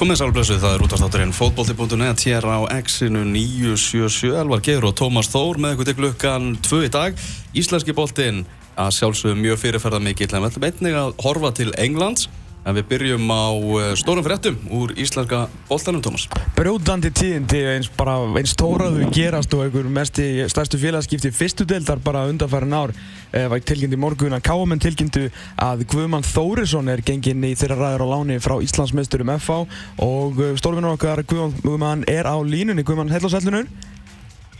Komið sálblössuð, það er útastátturinn fótbolti.net hér á X-inu 977 Elvar Geir og Tómas Þór með ykkur til klukkan 2 í dag. Íslenski boltinn að sjálfsögum mjög fyrirferða mikill en við ætlum einnig að horfa til Englands En við byrjum á eh, stórum fréttum úr íslenska bóltanum, Tómas. Brjóðandi tíðindi eins, eins tóraðu gerast og einhver mest í stærstu félagskipti fyrstu deildar bara undanfærin ár eh, var tilkynnti morgun að Káamenn tilkynntu að Guðmann Þórisson er genginn í þeirra ræður á láni frá Íslandsmeisturum FH og eh, stórvinnar okkar Guðmann er á línunni. Guðmann, hell og sælunur?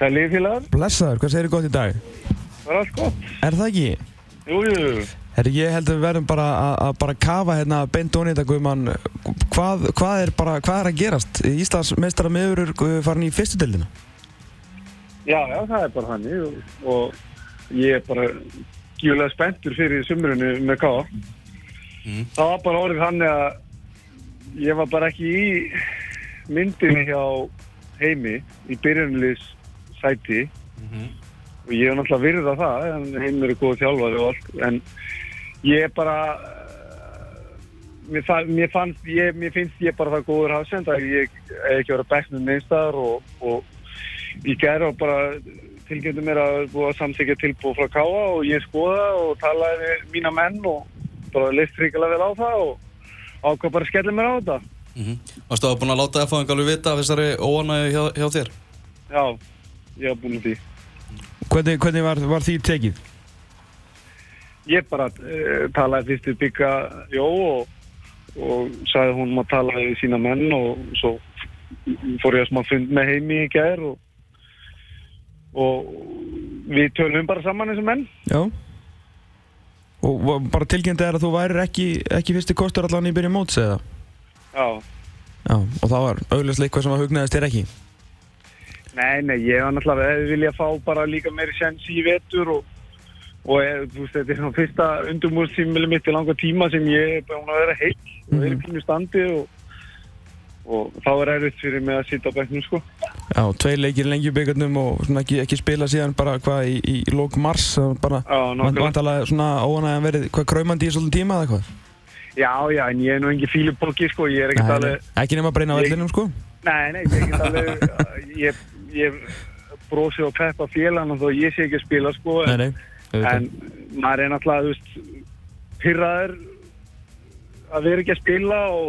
Sælið félagar. Blessaður, hvað segir þið gott í dag? Það er allt gott. Er það ekki? Jú, jú, jú. Herri, ég held að við verðum bara að bara kafa hérna beint onni þetta Guðmann. Hvað, hvað, er bara, hvað er að gerast? Íslands meistara meður farin í fyrstu deildina? Já, já, það er bara hann og, og ég er bara gífulega spenntur fyrir sumrunni með K. Mm. Það var bara orðið hann að ég var bara ekki í myndinni hjá heimi í byrjunleis sæti mm -hmm. og ég hef náttúrulega virðað það en heimir er góð þjálfari og allt en ég er bara mér, fann, mér, fannst, ég, mér finnst ég bara það góður hafsend að ég hef ekki verið að bekna um einstaðar og, og ég gerði og bara tilgjöndu mér að búa samþykja tilbúið frá Káa og ég skoða og talaði með mína menn og bara leist ríkilega vel á það og ákvað bara að skella mér á þetta mm -hmm. Varstu að búin að láta FH engalvi vita af þessari óanægi hjá, hjá þér? Já, ég hef búin að því Hvernig, hvernig var, var því tekið? Ég bara uh, talaði fyrst við byggja Jó og, og sagði hún maður talaði við sína menn og svo fór ég að smá fund með heimi í gær og, og við tölum bara saman eins og menn Já og bara tilgjendið er að þú væri ekki, ekki fyrsti kostur allan í byrju móts eða? Já Já og það var augljóslega eitthvað sem að hugnaðist þér ekki? Nei, nei, ég var náttúrulega vilja fá bara líka meiri sens í vetur og og ég, eh, veist, þetta er svona fyrsta undumúrstímili mitt í langa tíma sem ég er búin að vera -hmm. og vera í mhm. pínu standi og, og þá er erfitt fyrir mig að sitja á bæknum sko. Já, tvei leikir lengi byggjarnum og ekki, ekki spila síðan bara hvað í, í lók mars bara vantalega svona óanæg að verið hvað kræmandi í svolítið tíma eða hvað? Já, já, en ég er nú engi fílipokki sko, ég er ekkert alveg... Ekki nema að breyna á vellinum sko? Nei, nei, ég er ekkert alveg, ég, ég brosi og peppa félagann og þó ég sé ekki að spila sko, en... Nei, nei en maður er náttúrulega, þú veist, pyrraður að vera ekki að spila og,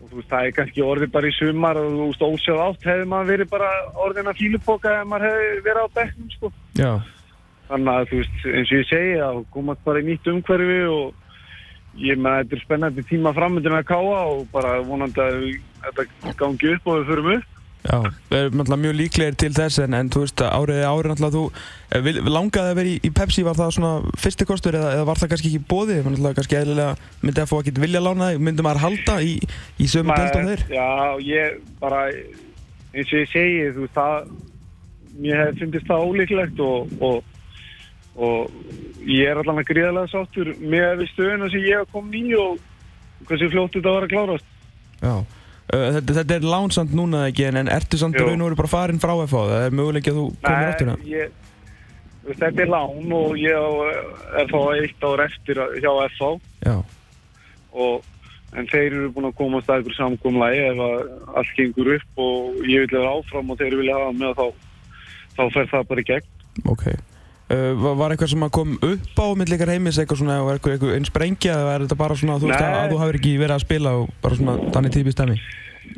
og veist, það er kannski orðið bara í sumar og þú veist, ósjáð átt hefði maður verið bara orðin að fílupoka ef maður hefði verið á bekknum, sko. Já. Þannig að, þú veist, eins og ég segi, að komast bara í nýtt umhverfi og ég með þetta er spennandi tíma framöndin að káa og bara vonandi að þetta gangi upp og við förum upp. Já, við erum mjög líklegir til þess en, en þú veist árið árið náttúrulega þú eh, vil, langaði að vera í, í Pepsi var það svona fyrsti kostur eða, eða var það kannski ekki bóðið náttúrulega kannski eðlilega myndið að fá geta vilja lána myndið maður halda í, í sömu delt á þeir? Já, ég bara eins og ég segi þú veist það mér hef fundist það ólíklegt og, og, og ég er allavega gríðarlega sáttur með stöðuna sem ég hef komið í og hversu fljótt þetta var að klárast. Já þetta, þetta er lánsand núna ekki en ertu samt raun og veru bara farin frá FH? Það er möguleik að þú komir áttur það? Nei, þetta er lán og ég er þá eitt ár eftir hjá FH og, en þeir eru búin að komast að ykkur samkomlægi ef allt gengur upp og ég vil vera áfram og þeir vilja hafa með þá þá fer það bara í gegn. Ok, uh, var eitthvað sem kom upp á millikar heimis eitthvað svona, var eitthvað einn sprengja eða er þetta bara svona þú veist að, þú hafið ekki verið að spila og bara svona þannig típi stemmi?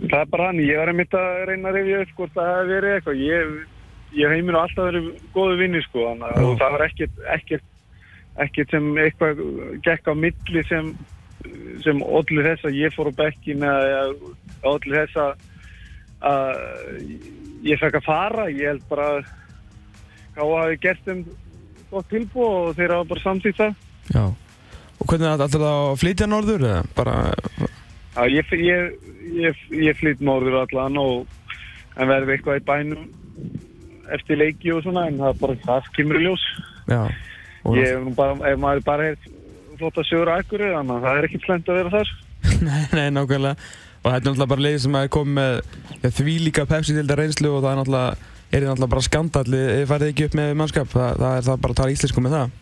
Það er bara hann, ég var mynda að reyna að reyfja upp hvort það hefði verið eitthvað. Ég, ég heimir og alltaf verið góðu vinni sko, þannig að það var ekkert, ekkert, ekkert sem eitthvað gekk á milli sem, sem allir þess að ég fór á bekkin eða allir þess að ég fekk að fara. Ég held bara að hvað hafi gert þeim gott tilbúið og þeir hafa bara samtíkt það. Já, og hvernig er þetta alltaf að flytja norður eða bara... Já, ég, ég, ég, ég flytt morður allan og en verður eitthvað í bænum eftir leiki og svona en það er bara það skimur í ljós. Já. Ég hef nú bara, ef maður bara hefði flott að sjóra ekkur þannig að það er ekki slemt að vera þar. nei, nei, nákvæmlega. Og þetta er náttúrulega bara leiði sem að komið með því líka Pepsi til þetta reynslu og það er náttúrulega, er náttúrulega bara skandalli, þið færið ekki upp með mannskap, það, það er það bara að tala íslensku með það.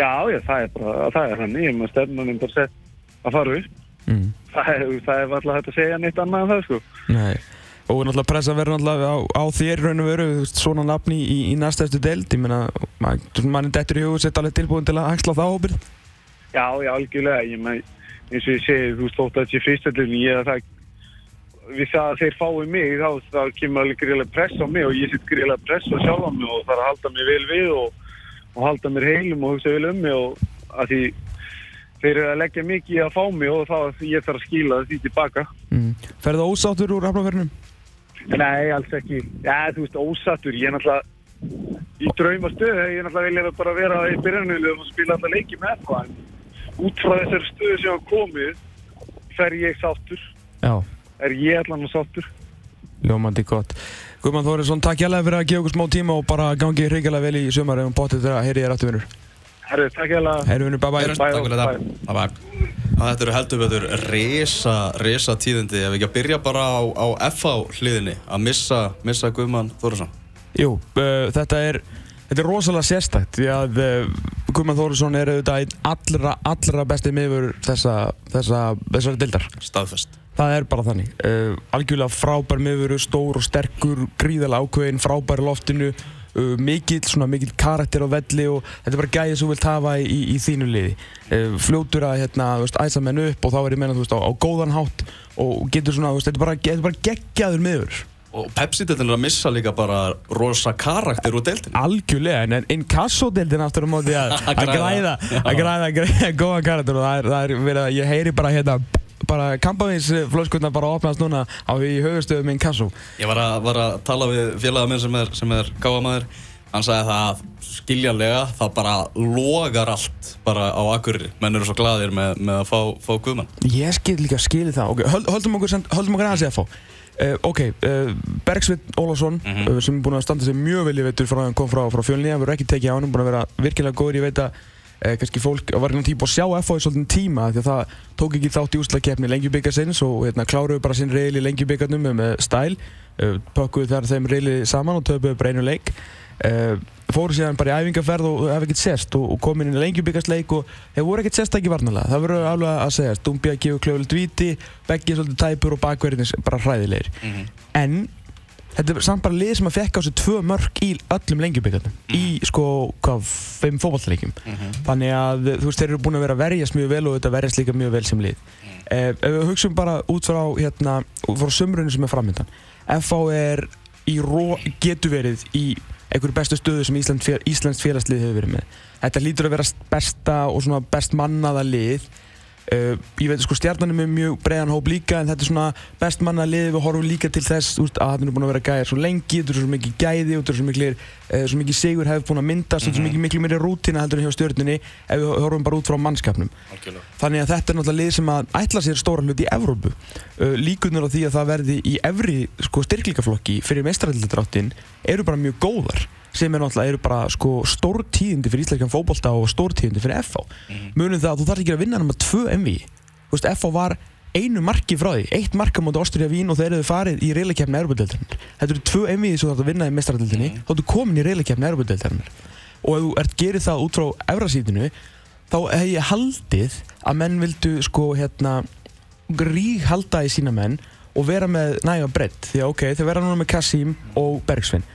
Já, já, það er bara, það er hann, ég maður stefnum bara sett að fara upp. mm. það er, það er alltaf hægt að segja neitt annað en það sko Nei og náttúrulega pressa verður náttúrulega á, á þér raun og veru, svona nafni í, í næstæðstu deild, ég meina mann er dettur í hug og sett alveg tilbúin til að axla það ábyrð Já, já, algjörlega, ég meina eins og ég segi, þú þótt að þetta sé fyrstöldin ég að það við það að þeir fái mig, þá, þá kemur alveg greiðlega press á mig og ég sitt greiðlega press á sjálf á mig og það er að halda mig vel við og, og halda mér heilum og hugsa vel um mig og að því þeir eru að leggja mikið í að fá mig og þá ég þarf að skila því tilbaka mm. Ferðu ósáttur úr hafnaförnum? Nei, alls ekki. Já, þú veist, ósattur. Ég er náttúrulega í draumastöðu. Ég er náttúrulega bara vera í byrjanulegu og spila alltaf leiki með það. Út frá þessari stöðu sem hafa komið fer ég sáttur. Já. Er ég allavega sáttur. Ljómandi gott. Guðmann Þórisson, takk hjálpa fyrir að gefa okkur smá tíma og bara gangi hrigalega vel í sumar ef um bóttið þetta heyri ég rættu vinnur. Herru, takk hjálpa. Herru vinnur, bye bye. Takk fyrir þetta. Þetta eru heldur betur resa, resa tíðindi ef við ekki að byrja bara á, á FH hliðinni að missa, missa Guðmann Þórisson. Jú, uh, þetta er Þetta er rosalega sérstækt því að uh, Guðmann Þórisson er auðvitað einn allra, allra besti miður þessa, þessa, þessari dildar. Staðfest. Það er bara þannig. Uh, algjörlega frábær miður, stór og sterkur, gríðalega ákveðin, frábær loftinu, uh, mikill, svona mikill karakter á velli og þetta er bara gæðið sem þú vilt hafa í, í þínu liði. Uh, fljótur að hérna, veist, æsa menn upp og þá er ég meina þú veist á, á góðan hátt og getur svona, veist, þetta er bara, bara geggjaður miður. Og Pepsi-deltin er að missa líka bara rosa karakter úr deltin. Algjörlega, en Inkasso-deltin aftur á móti að græða, að græða, að græða góða karakter og það er, það er verið að ég heyri bara hérna, bara kampavínsflöskutna bara opnast núna á í höfustöðum Inkasso. Ég var að, var að tala við félaga minn sem er, sem er gáðamæður, hann sagði það skiljanlega, það bara logar allt bara á akkurir, menn eru svo gladir með, með að fá, fá guðmann. Ég skil líka, skil það, ok, höldum okkur, höldum okkur aðeins eða fá. Uh, ok, uh, Bergsveit Ólásson mm -hmm. uh, sem er búinn að standa sig mjög vel í veitur frá hann kom frá, frá fjölni, hann verður ekki tekið á hann búinn að vera virkilega góður, ég veit að kannski fólk var einhvern tíma að sjá FH í svolítinn tíma því að það tók ekki þátt í úrslagkeppni lengjubikarsins og hérna, kláruðu bara sinn reyli lengjubikarnum með stæl pökkuðu þar þeim reyli saman og töpuðu bara einu leik. Fóru síðan bara í æfingarferð og hef ekkert sérst og, og kom inn í lengjubikarsleik og hefur voru ekkert sérst ekki varnalega það verður alveg að segja, Dumbia gefur klöfulegt viti Beggi svolítið tæpur og bakverðin bara hræðilegir. Mm -hmm. en þetta er samt bara lið sem að fekk á sig tvö mörg í öllum lengjubikarnum mm -hmm. í sko, hvað, fimm fókbaltleikim mm -hmm. þannig að þú veist, þeir eru búin að vera að verjast mjög vel og þetta verjast líka mjög vel sem lið eh, ef við hugsaum bara út frá hérna, frá sömrunni sem er framöndan FH er í ró, getur verið í einhverju bestu stöðu sem Ísland, Íslands félagslið hefur verið með. Þetta lítur að vera besta og svona best mannaða lið. Uh, ég veit sko stjarnan er með mjög breiðan hóp líka en þetta er svona best mannaða lið við horfum líka til þess úst, að það er búin að vera gæðir svo lengi, þetta er svo mikið gæði og þetta er svo mikið, uh, svo mikið sigur hefur búin að myndast, þetta mm -hmm. er svo mikið miklu meiri rútina heldur en hjá stjórnunni ef við horfum bara út frá mannskapnum. Alkjörlega. Þannig að þetta er náttúrulega lið sem að ætla sér stóra hlut í Evrópu. Uh, líkunar á því að það verði í efri sko, styrklíkaflokki fyrir meistraralladráttin eru bara mjög góðar sem er náttúrulega eru bara sko, stór tíðindi fyrir íslenskjan fókbólta og stór tíðindi fyrir FH mm. munum það að þú þarf ekki að vinna náma tvö MV FH var einu marki frá því eitt marka mot Ásturíja Vín og þeir eru farið í reylakefni Európa-deltarinnar þetta eru tvö MV sem þú þarf að vinna í mestrardeltinni mm. þá ertu komin í reylakefni Európa-deltarinnar og ef þú ert gerið það út frá Evrasítinu þá hef ég haldið að menn vildu sko hérna rík halda í sína menn og vera með næga bredd. Því að ok, þeir vera núna með Kassim og Bergsvinn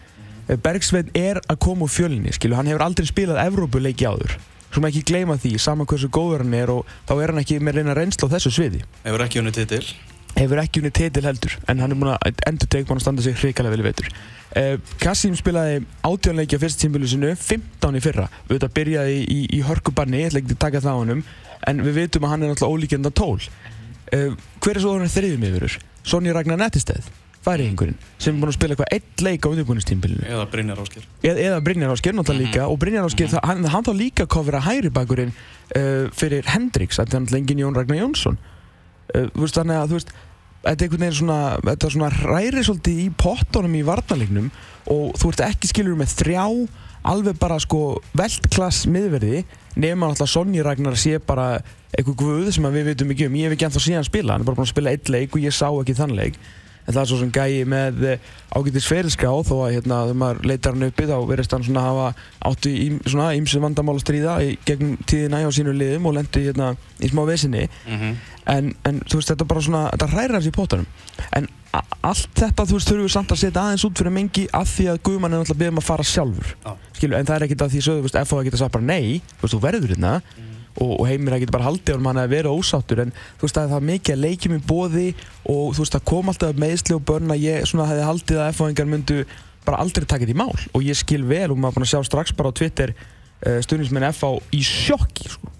Bergsveinn er að koma úr fjölinni, skilu, hann hefur aldrei spilað Evrópuleiki áður. Svo maður ekki gleyma því, saman hversu góður hann er og þá er hann ekki með reyna reynsla á þessu sviði. Hefur ekki unni titil? Hefur ekki unni titil heldur, en hann er búin að endur tegum hann að standa sig hrikalega vel í veitur. Eh, Kassim spilaði átjónleiki á fyrsta tímbilu sinu, 15 í fyrra. Við veitum að byrjaði í, í, í hörkubanni, ég ætla ekki að taka það á hann um, en við veitum að hann er náttúrulega ólíkjönda tól. Eh, hver er svo hann þriðum yfirur? Sonja Ragnar Nettistæð færiðingurinn sem er búin að spila eitthvað eitt leik á undirbúinustímbilinu eða Brynjar Ásker eða, eða Brynjar Ásker náttúrulega mm -hmm. líka. Og Brynjar Ásker, mm -hmm. hann, hann þá líka kofra hægri bakurinn uh, fyrir Hendrix. Þetta er náttúrulega engin Jón Ragnar Jónsson. Uh, veist, þannig að þú veist þetta er einhvern veginn svona, þetta er svona ræri svolítið í pottunum í varnalegnum og þú ert ekki skilur með þrjá alveg bara sko veldklass miðverði nema náttúrulega Sonji Ragnar sé bara eitthvað guð sem við veitum ekki um. Ég hef ekki ennþá síðan spila, hann er bara búin að spila eitt leik og ég sá ekki þann leik en það er svo sem gæi með eh, ágætis ferilská þó að hérna þegar maður leitar hann uppi þá verðist hann svona hafa áttu í svona ímsu vandamál að stríða í gegnum tíðina á sínu liðum og lendi hérna í smá vesinni. Mhm. en, en þú veist þetta bara svona þetta hrærir hans í pótunum en allt þetta þú veist þurfum við samt að setja aðeins út fyrir mengi af því að Guðmann er náttúrulega beðum að fara sjálfur. Já. Skilu, en það er ekkert að því sögðu, þú veist, FH geta sagt bara nei þú veist, þú verður hérna og, og heimir að geta bara haldið og hann að vera ósáttur en þú veist að það er mikið að leikjum í bóði og þú veist það kom alltaf meðsli og börn að ég svona hefði haldið að FH-ingar myndu bara aldrei taka þetta í mál. Og ég skil vel og maður búin að sjá strax bara á Twitter uh, stuðnismenn FH í sjokki sko.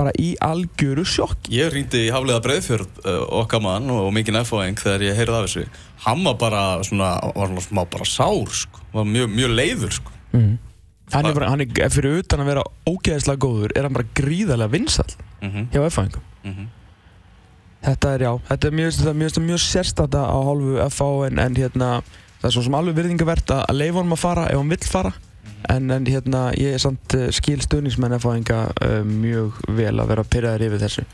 bara í algjöru sjokki. Ég ringdi í Hafliða Breiðfjörð uh, okkar mann og, mikinn FOeng þegar ég heyrði af þessu. Hann var bara svona, var svona bara sár sko, var mjög, mjög leiður sko hann er, bara, hann er fyrir utan að vera ógeðislega góður er hann bara gríðarlega vinsall mm hjá FH-ingum -hmm. Þetta er já, þetta er mjög, mjög, mjög sérstata á hálfu FH en, en hérna, það er svo sem alveg virðingavert að, leifa honum að fara ef hann vill fara. En, en hérna, ég er samt uh, skil stuðningsmenn FH-inga uh, mjög vel að vera pyrraðir yfir þessu